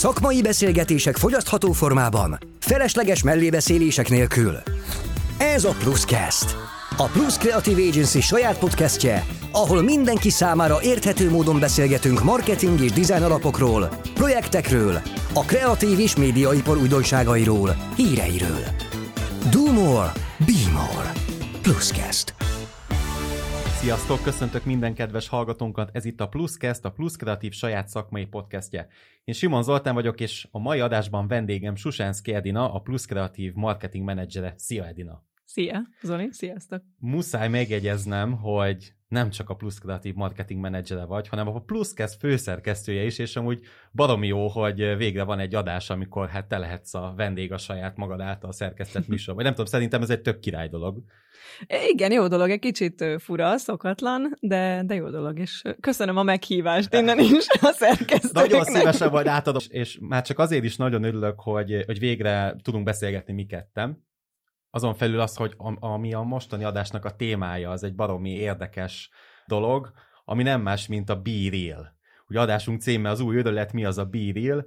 Szakmai beszélgetések fogyasztható formában, felesleges mellébeszélések nélkül. Ez a Pluscast. A Plus Creative Agency saját podcastje, ahol mindenki számára érthető módon beszélgetünk marketing és design alapokról, projektekről, a kreatív és médiaipar újdonságairól, híreiről. Do more, be more. Pluscast. Sziasztok, köszöntök minden kedves hallgatónkat, ez itt a Pluscast, a Plus Kreatív saját szakmai podcastje. Én Simon Zoltán vagyok, és a mai adásban vendégem Susánszki Edina, a Plus Kreatív marketing menedzsere. Szia Edina! Szia, Zoli, sziasztok! Muszáj megjegyeznem, hogy nem csak a Plus Kreatív marketing menedzsere vagy, hanem a Pluscast főszerkesztője is, és amúgy baromi jó, hogy végre van egy adás, amikor hát te lehetsz a vendég a saját magad által szerkesztett műsor. Vagy nem tudom, szerintem ez egy tök király dolog. Igen, jó dolog, egy kicsit fura, szokatlan, de, de jó dolog, és köszönöm a meghívást innen is a szerkesztőknek. Nagyon szívesen vagy átadom, és már csak azért is nagyon örülök, hogy, hogy végre tudunk beszélgetni mi kettem. Azon felül az, hogy ami a mostani adásnak a témája, az egy baromi érdekes dolog, ami nem más, mint a Be Real. Ugye adásunk címe az új ödölet, mi az a Be Real.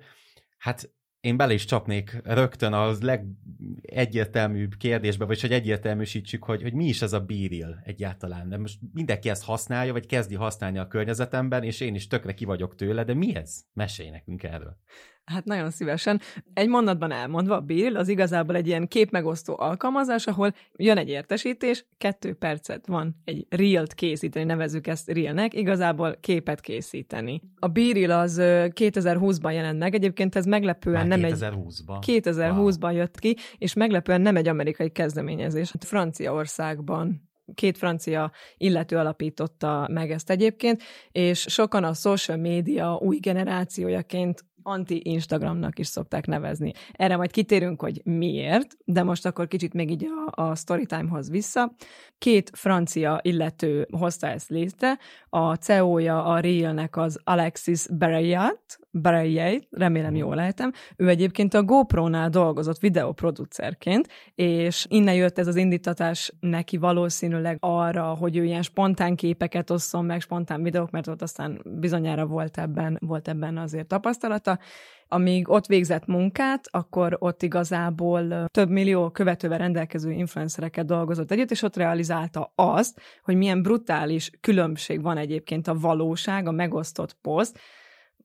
Hát én bele is csapnék rögtön az legegyértelműbb kérdésbe, vagy hogy egyértelműsítsük, hogy, hogy mi is ez a bíril egyáltalán. De most mindenki ezt használja, vagy kezdi használni a környezetemben, és én is tökre ki vagyok tőle, de mi ez? Mesélj nekünk erről. Hát nagyon szívesen. Egy mondatban elmondva, Bill az igazából egy ilyen képmegosztó alkalmazás, ahol jön egy értesítés, kettő percet van egy reel-t készíteni, nevezzük ezt reelnek, igazából képet készíteni. A Biril az 2020-ban jelent meg, egyébként ez meglepően Már nem 2020-ban. egy... 2020-ban wow. jött ki, és meglepően nem egy amerikai kezdeményezés. Hát Franciaországban két francia illető alapította meg ezt egyébként, és sokan a social media új generációjaként anti-Instagramnak is szokták nevezni. Erre majd kitérünk, hogy miért, de most akkor kicsit még így a, a storytime-hoz vissza. Két francia illető hozta ezt létre, a CEO-ja a Real-nek az Alexis Bereyat, Bereyat, remélem jól lehetem, ő egyébként a GoPro-nál dolgozott videoproducerként, és innen jött ez az indítatás neki valószínűleg arra, hogy ő ilyen spontán képeket osszon meg, spontán videók, mert ott aztán bizonyára volt ebben, volt ebben azért tapasztalata, amíg ott végzett munkát, akkor ott igazából több millió követővel rendelkező influencereket dolgozott együtt, és ott realizálta azt, hogy milyen brutális különbség van egyébként a valóság, a megosztott poszt,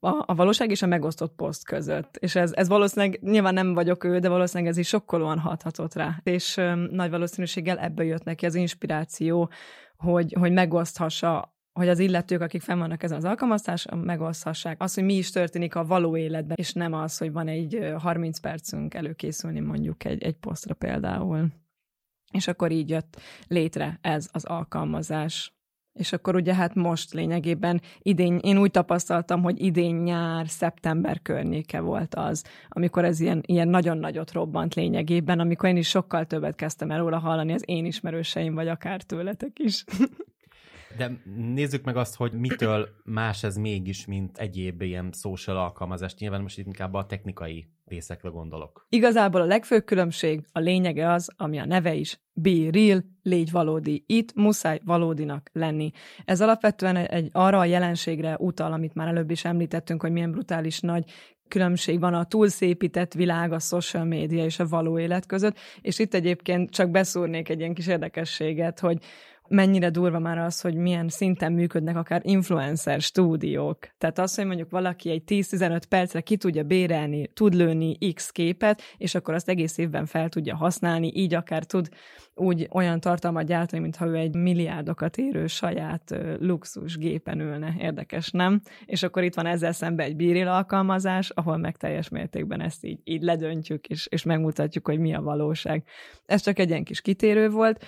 a, a valóság és a megosztott poszt között. És ez, ez valószínűleg, nyilván nem vagyok ő, de valószínűleg ez is sokkolóan hathatott rá. És um, nagy valószínűséggel ebből jött neki az inspiráció, hogy, hogy megoszthassa hogy az illetők, akik fenn vannak ezen az alkalmaztáson, megoszthassák azt, hogy mi is történik a való életben, és nem az, hogy van egy 30 percünk előkészülni mondjuk egy, egy posztra például. És akkor így jött létre ez az alkalmazás. És akkor ugye hát most lényegében idén, én úgy tapasztaltam, hogy idén nyár, szeptember környéke volt az, amikor ez ilyen, ilyen nagyon nagyot robbant lényegében, amikor én is sokkal többet kezdtem el róla hallani az én ismerőseim, vagy akár tőletek is. De nézzük meg azt, hogy mitől más ez mégis, mint egyéb ilyen social alkalmazás. Nyilván most itt inkább a technikai részekre gondolok. Igazából a legfőbb különbség, a lényege az, ami a neve is, be real, légy valódi. Itt muszáj valódinak lenni. Ez alapvetően egy arra a jelenségre utal, amit már előbb is említettünk, hogy milyen brutális nagy különbség van a túlszépített világ, a social média és a való élet között, és itt egyébként csak beszúrnék egy ilyen kis érdekességet, hogy mennyire durva már az, hogy milyen szinten működnek akár influencer stúdiók. Tehát az, hogy mondjuk valaki egy 10-15 percre ki tudja bérelni, tud lőni X képet, és akkor azt egész évben fel tudja használni, így akár tud úgy olyan tartalmat gyártani, mintha ő egy milliárdokat érő saját luxus gépen ülne. Érdekes, nem? És akkor itt van ezzel szemben egy bíril alkalmazás, ahol meg teljes mértékben ezt így, így ledöntjük, és, és megmutatjuk, hogy mi a valóság. Ez csak egy ilyen kis kitérő volt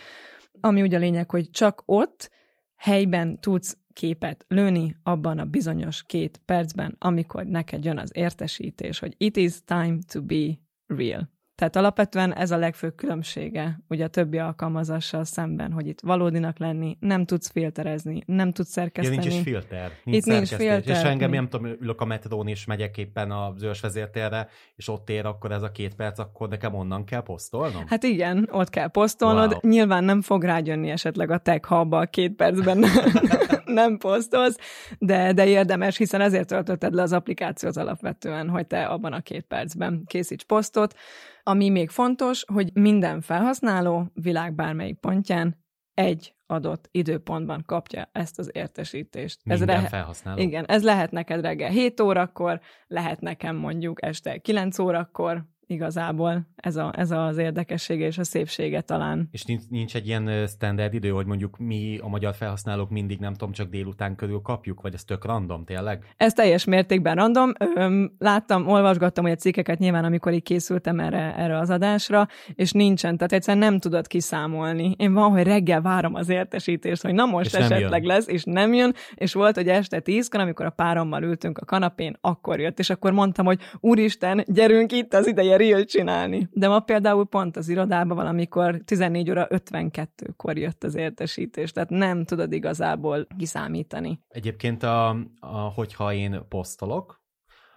ami ugye a lényeg, hogy csak ott helyben tudsz képet lőni abban a bizonyos két percben, amikor neked jön az értesítés, hogy it is time to be real. Tehát alapvetően ez a legfőbb különbsége ugye a többi alkalmazással szemben, hogy itt valódinak lenni, nem tudsz filterezni, nem tudsz szerkeszteni. Ja, nincs is filter. Nincs itt nincs filter. És engem, nem tudom, ülök a metrón és megyek éppen a zöld vezértérre, és ott ér akkor ez a két perc, akkor nekem onnan kell posztolnom? Hát igen, ott kell posztolnod. Wow. Nyilván nem fog rájönni esetleg a tech hubba a két percben. nem posztolsz, de, de érdemes, hiszen ezért töltötted le az applikációt alapvetően, hogy te abban a két percben készíts posztot. Ami még fontos, hogy minden felhasználó világ bármelyik pontján egy adott időpontban kapja ezt az értesítést. Minden ez lehet, felhasználó. Igen, ez lehet neked reggel 7 órakor, lehet nekem mondjuk este 9 órakor, igazából ez, a, ez az érdekessége és a szépsége talán. És nincs, nincs egy ilyen standard idő, hogy mondjuk mi a magyar felhasználók mindig nem tudom, csak délután körül kapjuk, vagy ez tök random tényleg? Ez teljes mértékben random. Öm, láttam, olvasgattam a cikkeket nyilván, amikor így készültem erre, erre az adásra, és nincsen, tehát egyszerűen nem tudod kiszámolni. Én van, hogy reggel várom az értesítést, hogy na most és esetleg lesz, és nem jön, és volt, hogy este tízkor, amikor a párommal ültünk a kanapén, akkor jött, és akkor mondtam, hogy úristen, gyerünk itt az ideje reel csinálni. De ma például pont az irodában valamikor 14 óra 52-kor jött az értesítés, tehát nem tudod igazából kiszámítani. Egyébként, a, a, hogyha én posztolok,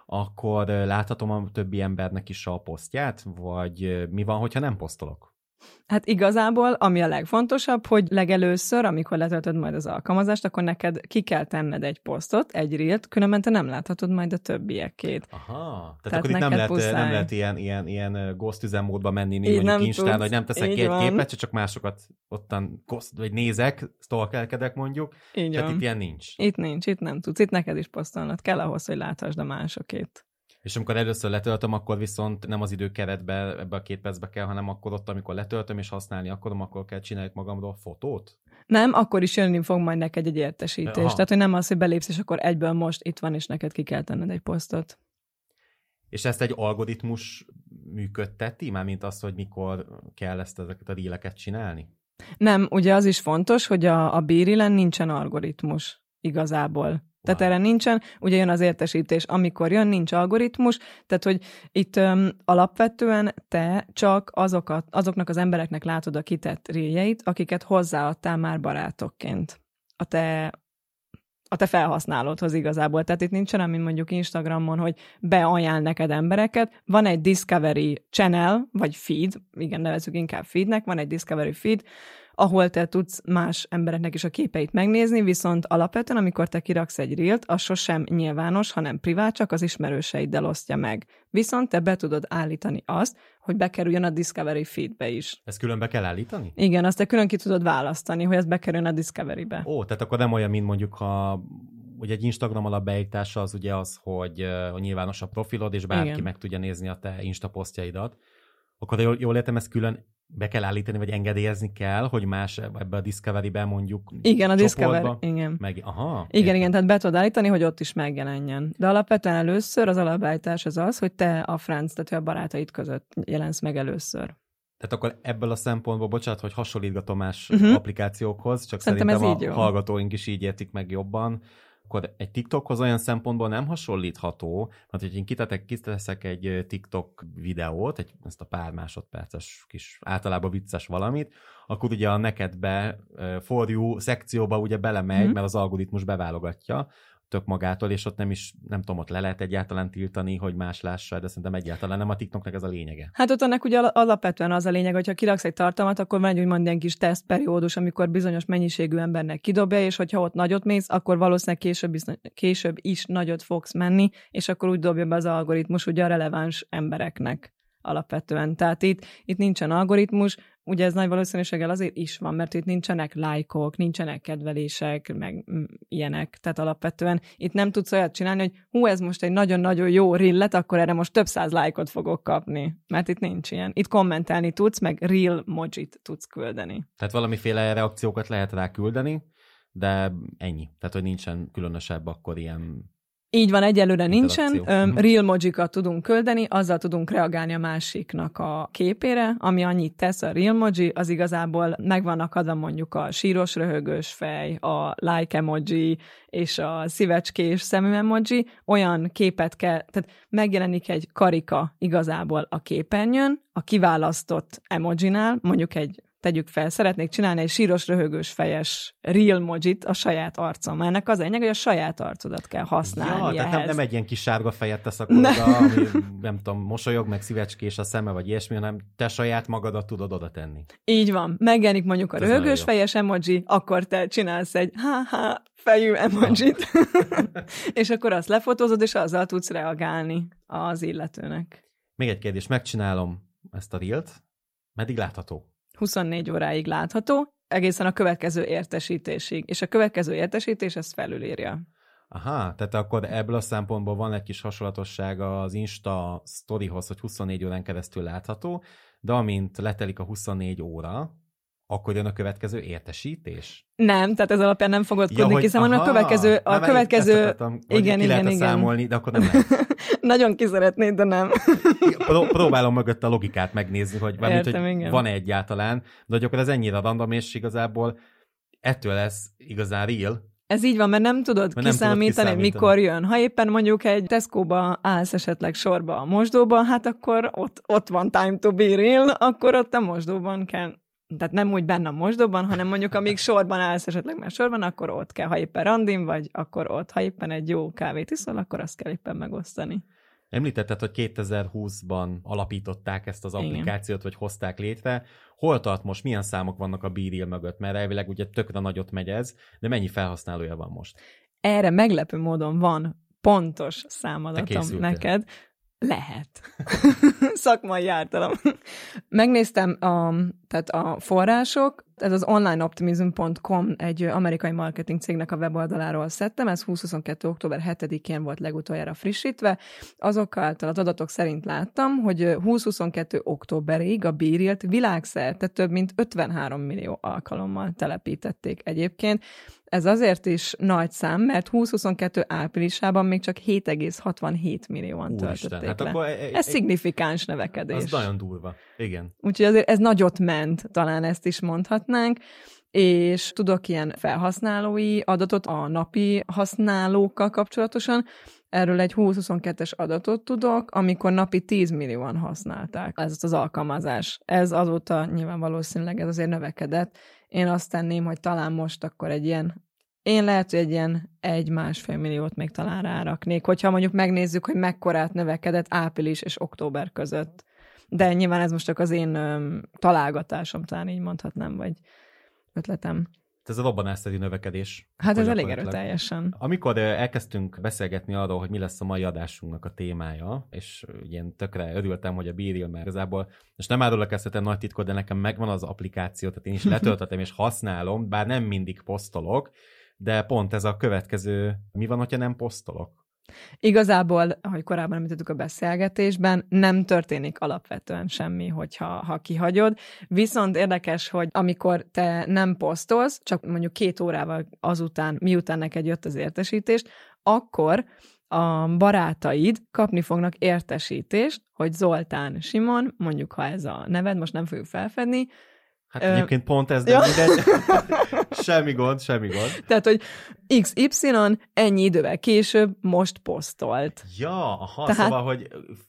akkor láthatom a többi embernek is a posztját, vagy mi van, hogyha nem posztolok? Hát igazából, ami a legfontosabb, hogy legelőször, amikor letöltöd majd az alkalmazást, akkor neked ki kell tenned egy posztot, egy reelt, különben te nem láthatod majd a többiekét. Aha, tehát, tehát akkor itt nem lehet, nem lehet ilyen, ilyen, ilyen ghost üzemmódba menni, így mondjuk Instán, hogy nem teszek ki egy van. képet, csak másokat ottan ghost, vagy nézek, stalkelkedek mondjuk. Így tehát van. itt ilyen nincs. Itt nincs, itt nem tudsz. Itt neked is posztolnod kell ahhoz, hogy láthasd a másokét. És amikor először letöltöm, akkor viszont nem az időkeretbe, ebbe a két percbe kell, hanem akkor ott, amikor letöltöm és használni akarom, akkor kell csinálni magamról fotót? Nem, akkor is jönni fog majd neked egy értesítés. Aha. Tehát, hogy nem az, hogy belépsz, és akkor egyből most itt van, és neked ki kell tenned egy posztot. És ezt egy algoritmus működteti, már mint az, hogy mikor kell ezt ezeket a díleket csinálni? Nem, ugye az is fontos, hogy a, a bírilen nincsen algoritmus igazából. Tehát wow. erre nincsen, ugye jön az értesítés, amikor jön, nincs algoritmus, tehát hogy itt öm, alapvetően te csak azokat, azoknak az embereknek látod a kitett réjeit, akiket hozzáadtál már barátokként a te a te felhasználódhoz igazából. Tehát itt nincsen, ami mondjuk Instagramon, hogy beajánl neked embereket. Van egy Discovery Channel, vagy feed, igen, nevezzük inkább feednek, van egy Discovery feed, ahol te tudsz más embereknek is a képeit megnézni, viszont alapvetően, amikor te kiraksz egy reelt, az sosem nyilvános, hanem privát, csak az ismerőseiddel osztja meg. Viszont te be tudod állítani azt, hogy bekerüljön a Discovery feedbe is. Ezt külön be kell állítani? Igen, azt te külön ki tudod választani, hogy ez bekerüljön a Discovery-be. Ó, tehát akkor nem olyan, mint mondjuk, ha ugye egy Instagram alapbeállítása az ugye az, hogy, a nyilvános a profilod, és bárki Igen. meg tudja nézni a te Insta posztjaidat. Akkor jól, jól értem, ezt külön be kell állítani, vagy engedélyezni kell, hogy más ebbe a Discovery-be mondjuk Igen, a Discovery, igen. Meg, aha, igen, értem. igen, tehát be tudod állítani, hogy ott is megjelenjen. De alapvetően először az alapállítás az az, hogy te a franc, tehát a barátaid között jelensz meg először. Tehát akkor ebből a szempontból, bocsánat, hogy hasonlítgatom más uh-huh. applikációkhoz, csak szerintem, szerintem a hallgatóink is így értik meg jobban, akkor egy TikTokhoz olyan szempontból nem hasonlítható, mert hogy én kitetek, kiteszek egy TikTok videót, egy, ezt a pár másodperces kis általában vicces valamit, akkor ugye a nekedbe for you szekcióba ugye belemegy, mm. mert az algoritmus beválogatja, tök magától, és ott nem is, nem tudom, ott le lehet egyáltalán tiltani, hogy más lássa, de szerintem egyáltalán nem a TikToknak ez a lényege. Hát ott annak ugye alapvetően az a lényeg, hogyha kiraksz egy tartalmat, akkor van egy úgymond ilyen kis tesztperiódus, amikor bizonyos mennyiségű embernek kidobja, és hogyha ott nagyot mész, akkor valószínűleg később később is nagyot fogsz menni, és akkor úgy dobja be az algoritmus ugye a releváns embereknek alapvetően. Tehát itt, itt nincsen algoritmus, ugye ez nagy valószínűséggel azért is van, mert itt nincsenek lájkok, nincsenek kedvelések, meg mm, ilyenek. Tehát alapvetően itt nem tudsz olyat csinálni, hogy hú, ez most egy nagyon-nagyon jó rillet, akkor erre most több száz lájkot fogok kapni. Mert itt nincs ilyen. Itt kommentelni tudsz, meg real mojit tudsz küldeni. Tehát valamiféle reakciókat lehet rá küldeni, de ennyi. Tehát, hogy nincsen különösebb akkor ilyen így van, egyelőre nincsen. Um, real mojikat tudunk küldeni, azzal tudunk reagálni a másiknak a képére, ami annyit tesz a real moji, az igazából megvannak adva mondjuk a síros röhögős fej, a like emoji és a szívecskés szemű emoji, olyan képet kell, tehát megjelenik egy karika igazából a képernyőn, a kiválasztott emojinál, mondjuk egy tegyük fel, szeretnék csinálni egy síros, röhögős fejes real mojit a saját arcom. Ennek az a lényeg, hogy a saját arcodat kell használni Ja, tehát nem, nem egy ilyen kis sárga fejet tesz akkor oda, ami nem tudom, mosolyog, meg szívecskés a szeme, vagy ilyesmi, hanem te saját magadat tudod oda tenni. Így van. Megjelenik mondjuk a Ez röhögős fejes emoji, akkor te csinálsz egy ha-ha fejű emojit, és akkor azt lefotózod, és azzal tudsz reagálni az illetőnek. Még egy kérdés, megcsinálom ezt a reelt, meddig látható? 24 óráig látható, egészen a következő értesítésig. És a következő értesítés ezt felülírja. Aha, tehát akkor ebből a szempontból van egy kis hasonlatossága az Insta sztorihoz, hogy 24 órán keresztül látható, de amint letelik a 24 óra, akkor jön a következő értesítés. Nem, tehát ez alapján nem fogod tudni, hiszen van a aha, következő, a nem, következő, akartam, hogy igen, ki igen, igen. számolni, de akkor nem lehet. nagyon ki szeretnéd, de nem. Pró- próbálom mögött a logikát megnézni, hogy, valamint, Értem, hogy igen. van-e egyáltalán, de hogy akkor ez ennyire random, és igazából ettől lesz igazán real, Ez így van, mert nem tudod Mert nem tudod kiszámítani, kiszámítani. mikor jön. Ha éppen mondjuk egy Tesco-ba állsz esetleg sorba a mosdóban, hát akkor ott, ott van time to be real, akkor ott a mosdóban kell tehát nem úgy benne a mosdóban, hanem mondjuk amíg sorban állsz esetleg már sorban, akkor ott kell, ha éppen randim vagy, akkor ott, ha éppen egy jó kávét iszol, akkor azt kell éppen megosztani. Említetted, hogy 2020-ban alapították ezt az Igen. applikációt, vagy hozták létre. Hol tart most, milyen számok vannak a Bíril mögött? Mert elvileg ugye tökre nagyot megy ez, de mennyi felhasználója van most? Erre meglepő módon van pontos számadatom neked. Lehet. Szakmai ártalom. Megnéztem a, tehát a források, ez az onlineoptimism.com egy amerikai marketing cégnek a weboldaláról szedtem, ez 2022. október 7-én volt legutoljára frissítve. Azok által az adatok szerint láttam, hogy 2022. októberig a bírilt világszerte több mint 53 millió alkalommal telepítették egyébként. Ez azért is nagy szám, mert 2022 áprilisában még csak 7,67 millióan Úristen, töltötték hát le. akkor e- e- Ez szignifikáns növekedés. Az nagyon durva. Igen. Úgyhogy azért ez nagyot ment, talán ezt is mondhatnánk, és tudok ilyen felhasználói adatot a napi használókkal kapcsolatosan. Erről egy 2022-es adatot tudok, amikor napi 10 millióan használták ezt az alkalmazás. Ez azóta nyilván valószínűleg ez azért növekedett. Én azt tenném, hogy talán most akkor egy ilyen én lehet, hogy egy ilyen egy-másfél milliót még talán ráraknék, hogyha mondjuk megnézzük, hogy mekkorát növekedett április és október között. De nyilván ez most csak az én öm, találgatásom, talán így mondhatnám, vagy ötletem. Ez a robbanásszerű növekedés. Hát ez elég erőteljesen. Amikor elkezdtünk beszélgetni arról, hogy mi lesz a mai adásunknak a témája, és ilyen tökre örültem, hogy a Bíril, mert igazából, és nem árulok ezt nagy titkot, de nekem megvan az applikáció, tehát én is letöltöttem és használom, bár nem mindig posztolok, de pont ez a következő, mi van, hogyha nem posztolok? Igazából, ahogy korábban említettük a beszélgetésben, nem történik alapvetően semmi, hogyha ha kihagyod. Viszont érdekes, hogy amikor te nem posztolsz, csak mondjuk két órával azután, miután neked jött az értesítést, akkor a barátaid kapni fognak értesítést, hogy Zoltán Simon, mondjuk ha ez a neved, most nem fogjuk felfedni, Hát Ö, egyébként pont ez, de ja. mindegy. semmi gond, semmi gond. tehát, hogy XY ennyi idővel később most posztolt. Ja, aha, Tehát- szóval, hogy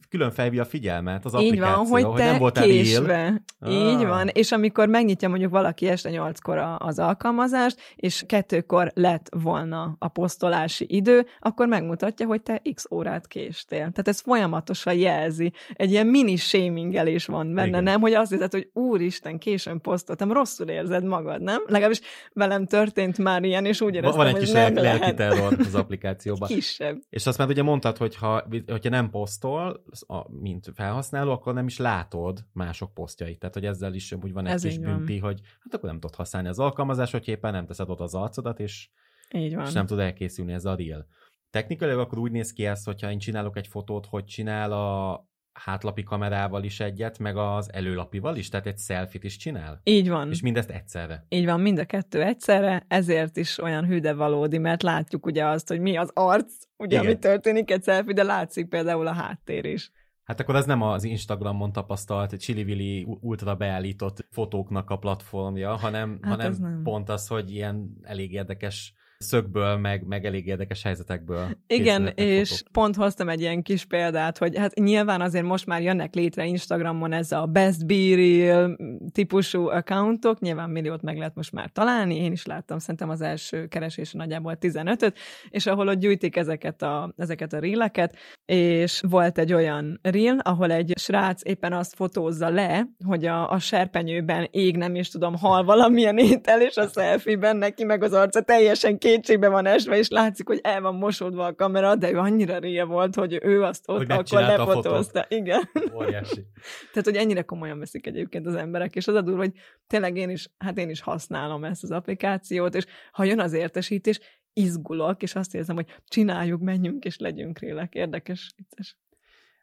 külön felvi a figyelmet az Így applikáció, van, hogy te nem voltál késve. Ah. Így van, és amikor megnyitja mondjuk valaki este nyolckor az alkalmazást, és kettőkor lett volna a posztolási idő, akkor megmutatja, hogy te x órát késtél. Tehát ez folyamatosan jelzi. Egy ilyen mini shamingelés van benne, Igen. nem? Hogy azt hiszed, hogy úristen, későn posztoltam, rosszul érzed magad, nem? Legalábbis velem történt már ilyen, és úgy éreztem, Van egy hogy kis nem lelki, terror az applikációban. Kisebb. És azt már ugye mondtad, hogy ha, hogyha nem posztol, mint felhasználó, akkor nem is látod mások posztjait. Tehát, hogy ezzel is úgy van egy Ez kis bünti, hogy hát akkor nem tudod használni az alkalmazás, hogy éppen nem teszed oda az arcodat, és, Így van. és nem tud elkészülni ez a reel. Technikailag akkor úgy néz ki ez, hogyha én csinálok egy fotót, hogy csinál a hátlapi kamerával is egyet, meg az előlapival is, tehát egy selfit is csinál. Így van. És mindezt egyszerre. Így van, mind a kettő egyszerre, ezért is olyan hű de valódi, mert látjuk ugye azt, hogy mi az arc, ugye, Igen. ami történik egy selfie, de látszik például a háttér is. Hát akkor ez nem az Instagramon tapasztalt egy csili ultra beállított fotóknak a platformja, hanem, Hát hanem nem. pont az, hogy ilyen elég érdekes szögből, meg, meg elég érdekes helyzetekből. Igen, és fotók. pont hoztam egy ilyen kis példát, hogy hát nyilván azért most már jönnek létre Instagramon ez a Best Be Real típusú accountok, nyilván milliót meg lehet most már találni, én is láttam szerintem az első keresés nagyjából 15-öt, és ahol ott gyűjtik ezeket a, ezeket a ríleket, és volt egy olyan reel, ahol egy srác éppen azt fotózza le, hogy a, a serpenyőben ég nem is tudom, hal valamilyen étel, és a selfie-ben neki meg az arca teljesen kétségbe van esve, és látszik, hogy el van mosódva a kamera, de ő annyira ré volt, hogy ő azt ott hogy akkor lefotózta. Igen. Óriási. Tehát, hogy ennyire komolyan veszik egyébként az emberek, és az a durva, hogy tényleg én is, hát én is használom ezt az applikációt, és ha jön az értesítés, izgulok, és azt érzem, hogy csináljuk, menjünk, és legyünk rélek. Érdekes, vicces.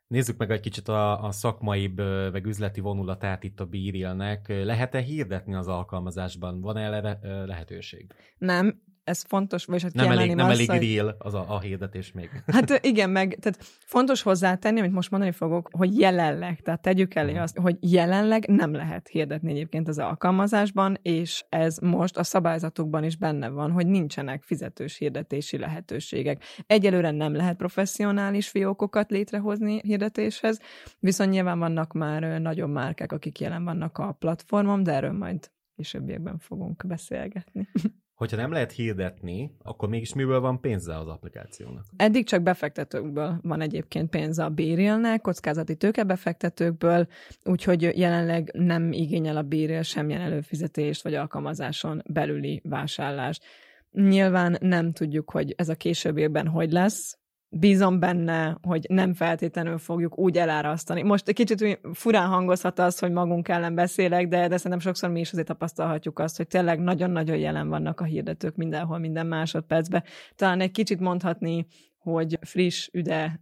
Nézzük meg egy kicsit a, a szakmaibb, meg üzleti vonulatát itt a bírélnek. Lehet-e hirdetni az alkalmazásban? Van-e erre lehetőség? Nem, ez fontos, vagy hát nem elég, nem elég hogy... real az a, a hirdetés még. Hát igen, meg tehát fontos hozzátenni, amit most mondani fogok, hogy jelenleg, tehát tegyük elé azt, hogy jelenleg nem lehet hirdetni egyébként az alkalmazásban, és ez most a szabályzatokban is benne van, hogy nincsenek fizetős hirdetési lehetőségek. Egyelőre nem lehet professzionális fiókokat létrehozni hirdetéshez, viszont nyilván vannak már nagyon márkák, akik jelen vannak a platformon, de erről majd későbbiekben fogunk beszélgetni. hogyha nem lehet hirdetni, akkor mégis miből van pénze az applikációnak? Eddig csak befektetőkből van egyébként pénze a Bérélnek, kockázati tőkebefektetőkből, úgyhogy jelenleg nem igényel a Bérél semmilyen előfizetést vagy alkalmazáson belüli vásárlást. Nyilván nem tudjuk, hogy ez a későbbiekben hogy lesz, bízom benne, hogy nem feltétlenül fogjuk úgy elárasztani. Most egy kicsit furán hangozhat az, hogy magunk ellen beszélek, de, de szerintem sokszor mi is azért tapasztalhatjuk azt, hogy tényleg nagyon-nagyon jelen vannak a hirdetők mindenhol, minden másodpercben. Talán egy kicsit mondhatni, hogy friss, üde,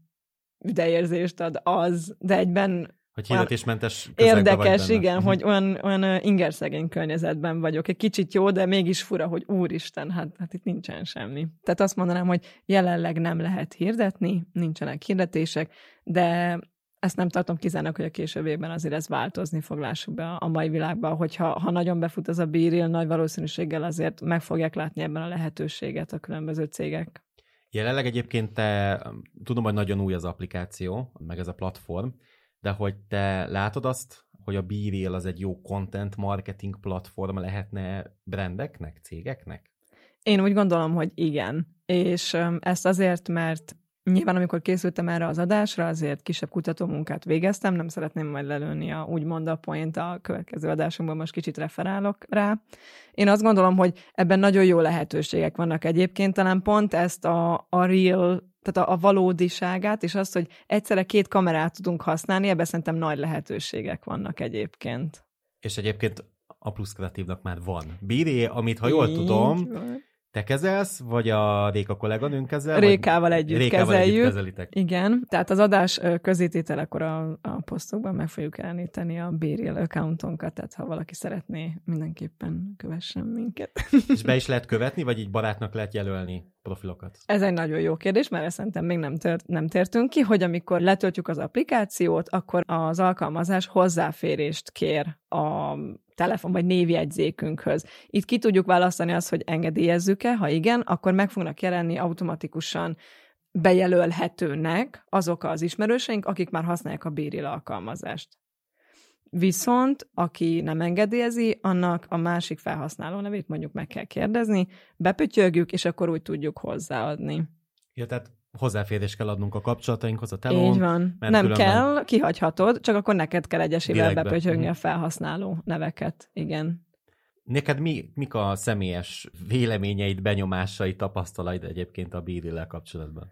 üdeérzést ad az, de egyben hogy hirdetésmentes Érdekes, igen, uh-huh. hogy olyan, olyan ingerszegény környezetben vagyok. Egy kicsit jó, de mégis fura, hogy úristen, hát, hát itt nincsen semmi. Tehát azt mondanám, hogy jelenleg nem lehet hirdetni, nincsenek hirdetések, de ezt nem tartom kizárnak, hogy a későbbiekben azért ez változni fog, lássuk be a mai világban, hogyha ha nagyon befut az a bíril, nagy valószínűséggel azért meg fogják látni ebben a lehetőséget a különböző cégek. Jelenleg egyébként te, tudom, hogy nagyon új az applikáció, meg ez a platform, de hogy te látod azt, hogy a BeReal az egy jó content marketing platform lehetne brandeknek, cégeknek? Én úgy gondolom, hogy igen. És ezt azért, mert Nyilván, amikor készültem erre az adásra, azért kisebb kutatómunkát végeztem, nem szeretném majd lelőni a úgymond a point a következő adásunkban, most kicsit referálok rá. Én azt gondolom, hogy ebben nagyon jó lehetőségek vannak egyébként, talán pont ezt a, a real tehát a, a valódiságát, és azt, hogy egyszerre két kamerát tudunk használni, ebben szerintem nagy lehetőségek vannak egyébként. És egyébként a plusz kreatívnak már van. Bíré, amit ha jól Így tudom, van. Te kezelsz, vagy a Réka kolléganőnk kezel? Rékával együtt Rékával kezeljük. Együtt kezelitek. Igen, tehát az adás közétételekor a, a posztokban meg fogjuk elníteni a Béril accountunkat, tehát ha valaki szeretné, mindenképpen kövessen minket. És be is lehet követni, vagy így barátnak lehet jelölni profilokat? Ez egy nagyon jó kérdés, mert szerintem még nem, tört, nem tértünk ki, hogy amikor letöltjük az applikációt, akkor az alkalmazás hozzáférést kér a telefon vagy névjegyzékünkhöz. Itt ki tudjuk választani azt, hogy engedélyezzük-e, ha igen, akkor meg fognak jelenni automatikusan bejelölhetőnek azok az ismerőseink, akik már használják a Béril alkalmazást. Viszont, aki nem engedélyezi, annak a másik felhasználó nevét mondjuk meg kell kérdezni, bepötyögjük, és akkor úgy tudjuk hozzáadni. Ja, tehát hozzáférés kell adnunk a kapcsolatainkhoz, a telón. Így van. Mert nem különben... kell, kihagyhatod, csak akkor neked kell egyesével bepötyögni a felhasználó neveket. Igen. Neked mi, mik a személyes véleményeid, benyomásai, tapasztalaid egyébként a bírillel kapcsolatban?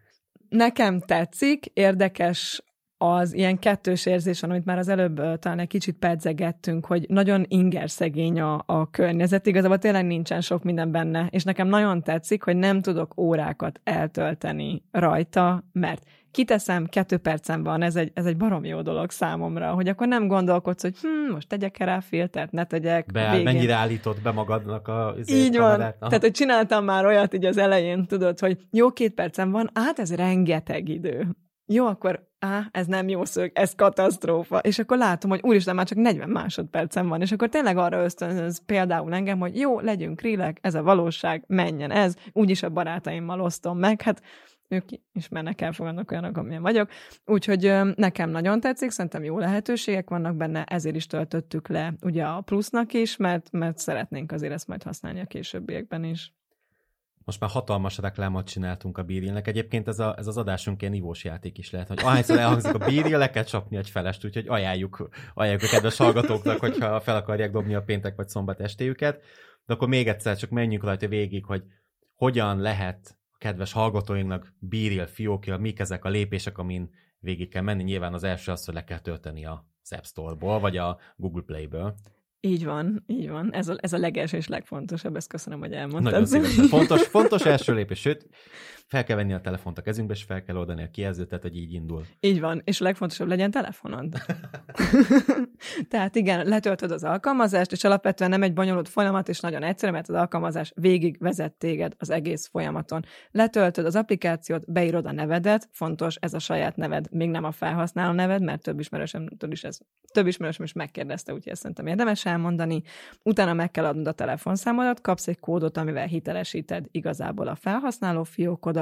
Nekem tetszik, érdekes az ilyen kettős érzés van, amit már az előbb talán egy kicsit pedzegettünk, hogy nagyon inger szegény a, a környezet, igazából tényleg nincsen sok minden benne, és nekem nagyon tetszik, hogy nem tudok órákat eltölteni rajta, mert kiteszem, kettő percem van, ez egy, ez egy barom jó dolog számomra, hogy akkor nem gondolkodsz, hogy hm, most tegyek-e rá filtert, ne tegyek. Be, végén. mennyire állított be magadnak a Így van. Aha. Tehát, hogy csináltam már olyat így az elején, tudod, hogy jó két percem van, hát ez rengeteg idő jó, akkor á, ez nem jó szög, ez katasztrófa. És akkor látom, hogy úristen, már csak 40 másodpercem van, és akkor tényleg arra ösztönöz például engem, hogy jó, legyünk rilek, ez a valóság, menjen ez, úgyis a barátaimmal osztom meg, hát ők ismernek, elfogadnak olyanok, amilyen vagyok. Úgyhogy nekem nagyon tetszik, szerintem jó lehetőségek vannak benne, ezért is töltöttük le ugye a plusznak is, mert, mert szeretnénk azért ezt majd használni a későbbiekben is. Most már hatalmas reklámot csináltunk a bírilnek. Egyébként ez, a, ez az adásunk ilyen nívós játék is lehet, hogy ahányszor elhangzik a bíril, le kell csapni egy felest, úgyhogy ajánljuk, ajánljuk a kedves hallgatóknak, hogyha fel akarják dobni a péntek vagy szombat estéjüket. De akkor még egyszer csak menjünk rajta végig, hogy hogyan lehet a kedves hallgatóinknak bíril fiókja, mik ezek a lépések, amin végig kell menni. Nyilván az első az, hogy le kell tölteni a App Store-ból, vagy a Google Play-ből. Így van, így van. Ez a, ez a legelső és legfontosabb, ezt köszönöm, hogy elmondtad. Nagyon. Fontos, fontos első lépés, sőt, fel kell venni a telefont a kezünkbe, és fel kell oldani a kijelzőt, tehát hogy így indul. Így van, és a legfontosabb legyen telefonod. tehát igen, letöltöd az alkalmazást, és alapvetően nem egy bonyolult folyamat, és nagyon egyszerű, mert az alkalmazás végig vezet téged az egész folyamaton. Letöltöd az applikációt, beírod a nevedet, fontos, ez a saját neved, még nem a felhasználó neved, mert több ismerősöm is ez, több ismerősöm is megkérdezte, úgyhogy ezt szerintem érdemes elmondani. Utána meg kell adnod a telefonszámodat, kapsz egy kódot, amivel hitelesíted igazából a felhasználó fiókodat,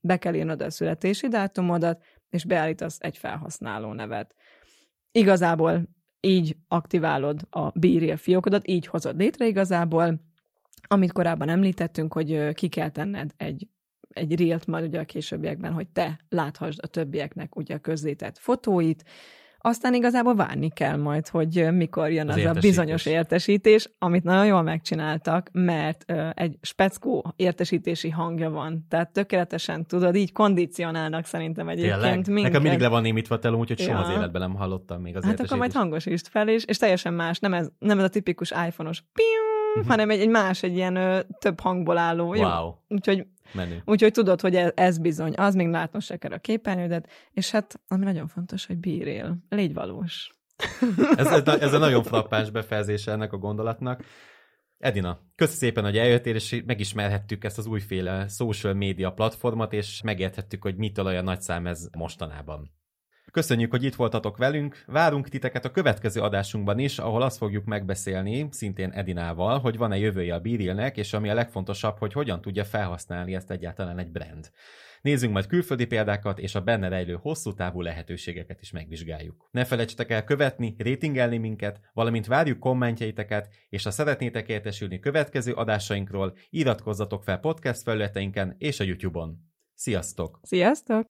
be kell írnod a születési dátumodat, és beállítasz egy felhasználó nevet. Igazából így aktiválod a bírja fiókodat, így hozod létre igazából, amit korábban említettünk, hogy ki kell tenned egy egy reelt majd ugye a későbbiekben, hogy te láthassd a többieknek ugye a közzétett fotóit, aztán igazából várni kell majd, hogy mikor jön az, az a bizonyos értesítés, amit nagyon jól megcsináltak, mert egy speckó értesítési hangja van. Tehát tökéletesen tudod, így kondicionálnak szerintem egyébként Tényleg? minket. Nekem mindig le van némítva telom, úgyhogy ja. soha az életben nem hallottam még az Hát akkor majd hangosítsd fel, és, és teljesen más, nem ez, nem ez a tipikus iPhone-os piu, mhm. hanem egy, egy más, egy ilyen ö, több hangból álló. Wow. Jó? Úgyhogy Menő. Úgyhogy tudod, hogy ez, ez bizony, az még látnos se kell a képernyődet, és hát, ami nagyon fontos, hogy bírjél, légy valós. ez, ez a nagyon frappáns befejezése ennek a gondolatnak. Edina, köszi szépen, hogy eljöttél, és megismerhettük ezt az újféle social media platformot, és megérthettük, hogy mitől olyan nagy szám ez mostanában. Köszönjük, hogy itt voltatok velünk. Várunk titeket a következő adásunkban is, ahol azt fogjuk megbeszélni, szintén Edinával, hogy van-e jövője a Birilnek, és ami a legfontosabb, hogy hogyan tudja felhasználni ezt egyáltalán egy brand. Nézzünk majd külföldi példákat, és a benne rejlő hosszú távú lehetőségeket is megvizsgáljuk. Ne felejtsetek el követni, rétingelni minket, valamint várjuk kommentjeiteket, és ha szeretnétek értesülni következő adásainkról, iratkozzatok fel podcast felületeinken és a YouTube-on. Sziasztok! Sziasztok!